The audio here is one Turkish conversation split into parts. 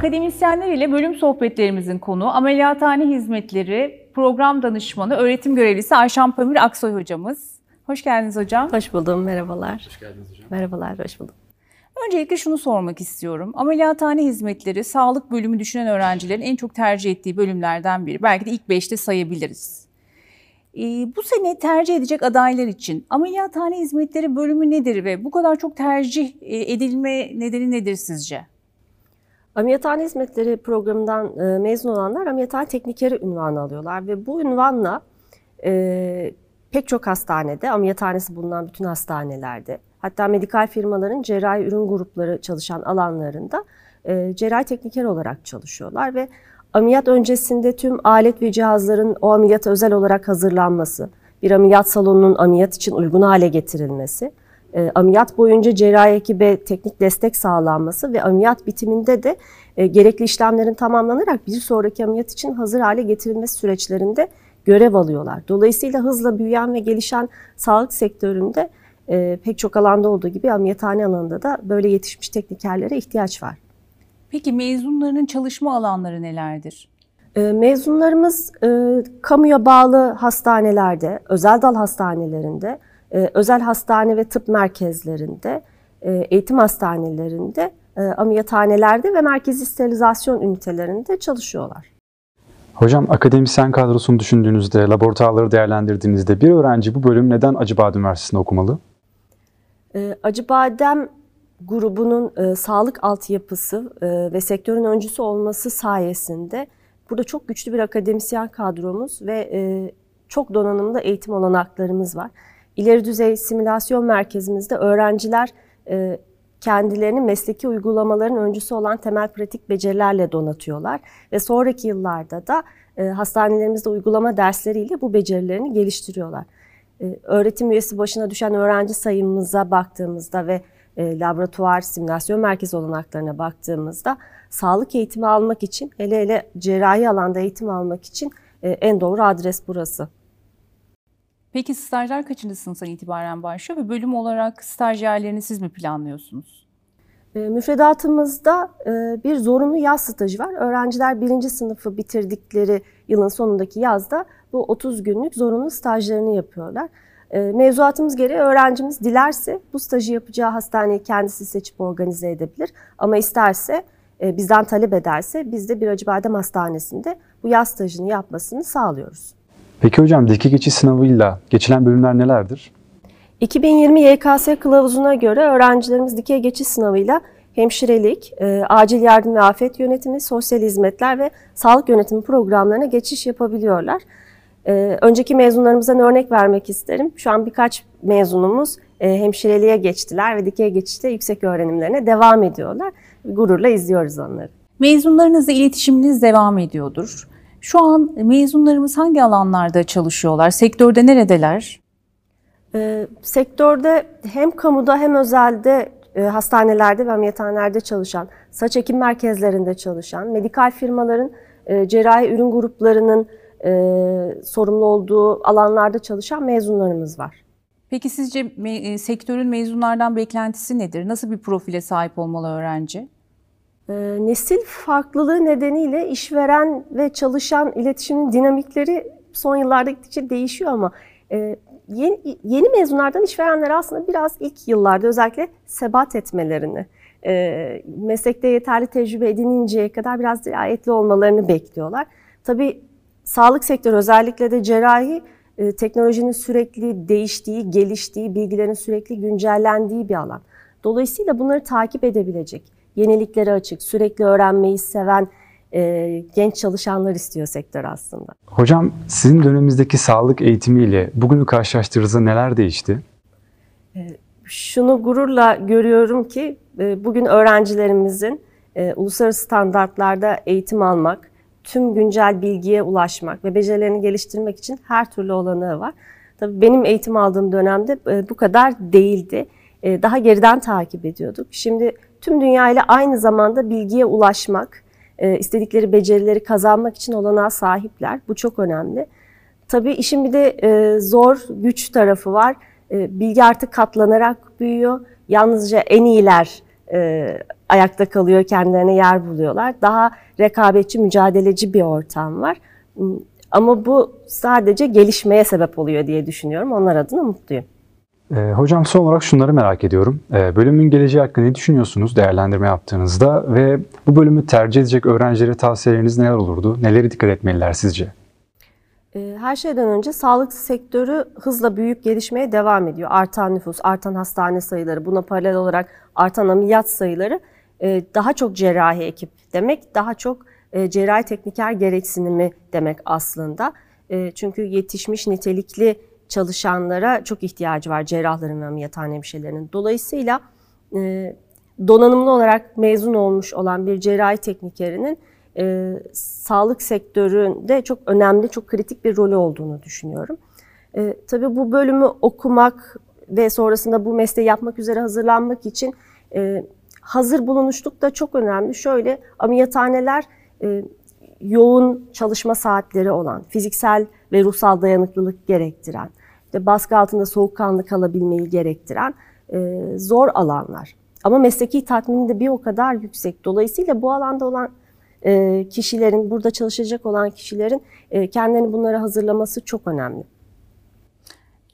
Akademisyenler ile bölüm sohbetlerimizin konu ameliyathane hizmetleri program danışmanı öğretim görevlisi Ayşan Pamir Aksoy hocamız. Hoş geldiniz hocam. Hoş buldum, merhabalar. Hoş geldiniz hocam. Merhabalar, hoş buldum. Öncelikle şunu sormak istiyorum. Ameliyathane hizmetleri sağlık bölümü düşünen öğrencilerin en çok tercih ettiği bölümlerden biri. Belki de ilk beşte sayabiliriz. Ee, bu sene tercih edecek adaylar için ameliyathane hizmetleri bölümü nedir ve bu kadar çok tercih e, edilme nedeni nedir sizce? Ameliyathane hizmetleri programından e, mezun olanlar ameliyathane teknikeri ünvanı alıyorlar ve bu ünvanla e, pek çok hastanede, ameliyathanesi bulunan bütün hastanelerde, hatta medikal firmaların cerrahi ürün grupları çalışan alanlarında e, cerrahi tekniker olarak çalışıyorlar ve ameliyat öncesinde tüm alet ve cihazların o ameliyata özel olarak hazırlanması, bir ameliyat salonunun ameliyat için uygun hale getirilmesi, e, ameliyat boyunca cerrahi ekibe teknik destek sağlanması ve ameliyat bitiminde de e, gerekli işlemlerin tamamlanarak bir sonraki ameliyat için hazır hale getirilmesi süreçlerinde görev alıyorlar. Dolayısıyla hızla büyüyen ve gelişen sağlık sektöründe e, pek çok alanda olduğu gibi ameliyathane alanında da böyle yetişmiş teknikerlere ihtiyaç var. Peki mezunlarının çalışma alanları nelerdir? E, mezunlarımız e, kamuya bağlı hastanelerde, özel dal hastanelerinde, e, özel hastane ve tıp merkezlerinde, e, eğitim hastanelerinde, e, ameliyathanelerde ve merkezi sterilizasyon ünitelerinde çalışıyorlar. Hocam akademisyen kadrosunu düşündüğünüzde, laboratuvarları değerlendirdiğinizde bir öğrenci bu bölüm neden Acıbadem Üniversitesi'nde okumalı? E, Acıbadem grubunun e, sağlık altyapısı e, ve sektörün öncüsü olması sayesinde burada çok güçlü bir akademisyen kadromuz ve e, çok donanımlı eğitim olanaklarımız var. İleri düzey simülasyon merkezimizde öğrenciler e, kendilerini mesleki uygulamaların öncüsü olan temel pratik becerilerle donatıyorlar ve sonraki yıllarda da e, hastanelerimizde uygulama dersleriyle bu becerilerini geliştiriyorlar. E, öğretim üyesi başına düşen öğrenci sayımıza baktığımızda ve e, laboratuvar simülasyon merkezi olanaklarına baktığımızda sağlık eğitimi almak için hele hele cerrahi alanda eğitim almak için e, en doğru adres burası. Peki stajlar kaçıncı sınıftan itibaren başlıyor ve bölüm olarak stajyerlerini siz mi planlıyorsunuz? E, müfredatımızda e, bir zorunlu yaz stajı var. Öğrenciler birinci sınıfı bitirdikleri yılın sonundaki yazda bu 30 günlük zorunlu stajlarını yapıyorlar. E, mevzuatımız gereği öğrencimiz dilerse bu stajı yapacağı hastaneyi kendisi seçip organize edebilir. Ama isterse e, bizden talep ederse biz de bir Acıbadem Hastanesi'nde bu yaz stajını yapmasını sağlıyoruz. Peki hocam diki geçiş sınavıyla geçilen bölümler nelerdir? 2020 YKS kılavuzuna göre öğrencilerimiz dikey geçiş sınavıyla hemşirelik, e, acil yardım ve afet yönetimi, sosyal hizmetler ve sağlık yönetimi programlarına geçiş yapabiliyorlar. E, önceki mezunlarımızdan örnek vermek isterim. Şu an birkaç mezunumuz e, hemşireliğe geçtiler ve dikey geçişte yüksek öğrenimlerine devam ediyorlar. Gururla izliyoruz onları. Mezunlarınızla iletişiminiz devam ediyordur. Şu an mezunlarımız hangi alanlarda çalışıyorlar? Sektörde neredeler? E, sektörde hem kamuda hem özelde e, hastanelerde ve ameliyathanelerde çalışan, saç ekim merkezlerinde çalışan, medikal firmaların e, cerrahi ürün gruplarının e, sorumlu olduğu alanlarda çalışan mezunlarımız var. Peki sizce me- sektörün mezunlardan beklentisi nedir? Nasıl bir profile sahip olmalı öğrenci? E, nesil farklılığı nedeniyle işveren ve çalışan iletişimin dinamikleri son yıllarda gittikçe değişiyor ama e, yeni, yeni mezunlardan işverenler aslında biraz ilk yıllarda özellikle sebat etmelerini, e, meslekte yeterli tecrübe edininceye kadar biraz dirayetli olmalarını bekliyorlar. Tabii sağlık sektörü özellikle de cerrahi e, teknolojinin sürekli değiştiği, geliştiği, bilgilerin sürekli güncellendiği bir alan. Dolayısıyla bunları takip edebilecek, yeniliklere açık, sürekli öğrenmeyi seven e, genç çalışanlar istiyor sektör aslında. Hocam sizin dönemimizdeki sağlık eğitimiyle bugünü karşılaştırdığınızda neler değişti? E, şunu gururla görüyorum ki e, bugün öğrencilerimizin e, uluslararası standartlarda eğitim almak, tüm güncel bilgiye ulaşmak ve becerilerini geliştirmek için her türlü olanağı var. Tabii benim eğitim aldığım dönemde e, bu kadar değildi. E, daha geriden takip ediyorduk. Şimdi tüm dünya ile aynı zamanda bilgiye ulaşmak, e, istedikleri becerileri kazanmak için olanağa sahipler. Bu çok önemli. Tabii işin bir de e, zor, güç tarafı var. E, bilgi artık katlanarak büyüyor. Yalnızca en iyiler ayakta kalıyor, kendilerine yer buluyorlar. Daha rekabetçi, mücadeleci bir ortam var. Ama bu sadece gelişmeye sebep oluyor diye düşünüyorum. Onlar adına mutluyum. Ee, hocam son olarak şunları merak ediyorum. Ee, bölümün geleceği hakkında ne düşünüyorsunuz değerlendirme yaptığınızda ve bu bölümü tercih edecek öğrencilere tavsiyeleriniz neler olurdu? Neleri dikkat etmeliler sizce? Ee, Her şeyden önce sağlık sektörü hızla büyüyüp gelişmeye devam ediyor. Artan nüfus, artan hastane sayıları, buna paralel olarak artan ameliyat sayıları e, daha çok cerrahi ekip demek, daha çok e, cerrahi tekniker gereksinimi demek aslında. E, Çünkü yetişmiş nitelikli çalışanlara çok ihtiyacı var cerrahların ve ameliyathane hemşirelerinin. Dolayısıyla e, donanımlı olarak mezun olmuş olan bir cerrahi teknikerinin e, sağlık sektöründe çok önemli, çok kritik bir rolü olduğunu düşünüyorum. E, tabii bu bölümü okumak ve sonrasında bu mesleği yapmak üzere hazırlanmak için e, hazır bulunuşluk da çok önemli. Şöyle ameliyathaneler e, yoğun çalışma saatleri olan, fiziksel ve ruhsal dayanıklılık gerektiren, işte baskı altında soğukkanlı kalabilmeyi gerektiren e, zor alanlar. Ama mesleki tatmini de bir o kadar yüksek. Dolayısıyla bu alanda olan e, kişilerin, burada çalışacak olan kişilerin e, kendilerini bunlara hazırlaması çok önemli.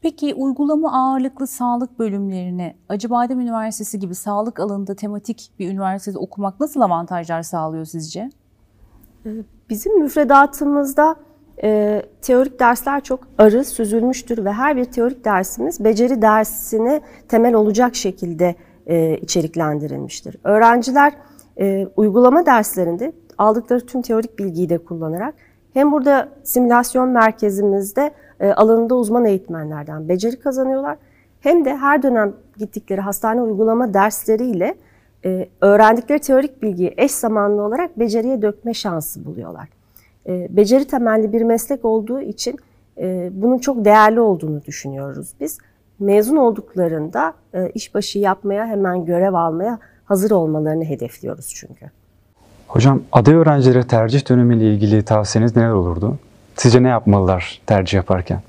Peki uygulama ağırlıklı sağlık bölümlerini Acıbadem Üniversitesi gibi sağlık alanında tematik bir üniversitede okumak nasıl avantajlar sağlıyor sizce? Bizim müfredatımızda e, teorik dersler çok arı, süzülmüştür ve her bir teorik dersimiz beceri dersine temel olacak şekilde e, içeriklendirilmiştir. Öğrenciler e, uygulama derslerinde aldıkları tüm teorik bilgiyi de kullanarak hem burada simülasyon merkezimizde e, alanında uzman eğitmenlerden beceri kazanıyorlar hem de her dönem gittikleri hastane uygulama dersleriyle e, öğrendikleri teorik bilgiyi eş zamanlı olarak beceriye dökme şansı buluyorlar. E, beceri temelli bir meslek olduğu için e, bunun çok değerli olduğunu düşünüyoruz biz. Mezun olduklarında e, işbaşı yapmaya, hemen görev almaya hazır olmalarını hedefliyoruz çünkü. Hocam aday öğrencilere tercih dönemiyle ilgili tavsiyeniz neler olurdu? Sizce ne yapmalılar tercih yaparken?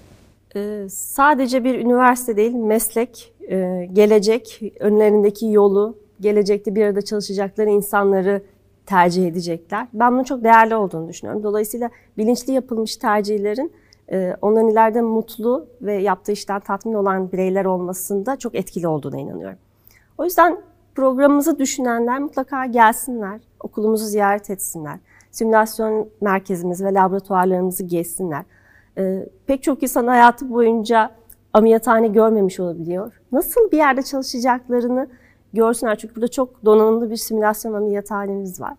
Ee, sadece bir üniversite değil, meslek, e, gelecek, önlerindeki yolu, gelecekte bir arada çalışacakları insanları tercih edecekler. Ben bunun çok değerli olduğunu düşünüyorum. Dolayısıyla bilinçli yapılmış tercihlerin e, onların ileride mutlu ve yaptığı işten tatmin olan bireyler olmasında çok etkili olduğuna inanıyorum. O yüzden programımızı düşünenler mutlaka gelsinler, okulumuzu ziyaret etsinler, simülasyon merkezimiz ve laboratuvarlarımızı gezsinler. Ee, pek çok insan hayatı boyunca ameliyathane görmemiş olabiliyor. Nasıl bir yerde çalışacaklarını görsünler. Çünkü burada çok donanımlı bir simülasyon ameliyathanemiz var.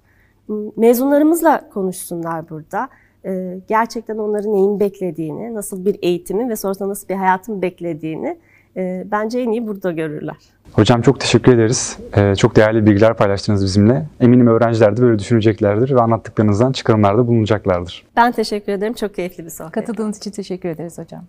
Hmm, Mezunlarımızla konuşsunlar burada. Ee, gerçekten onların neyin beklediğini, nasıl bir eğitimin ve sonrasında nasıl bir hayatın beklediğini e, bence en iyi burada görürler. Hocam çok teşekkür ederiz. Ee, çok değerli bilgiler paylaştınız bizimle. Eminim öğrenciler de böyle düşüneceklerdir ve anlattıklarınızdan çıkarımlarda bulunacaklardır. Ben teşekkür ederim. Çok keyifli bir sohbet. Katıldığınız için teşekkür ederiz hocam.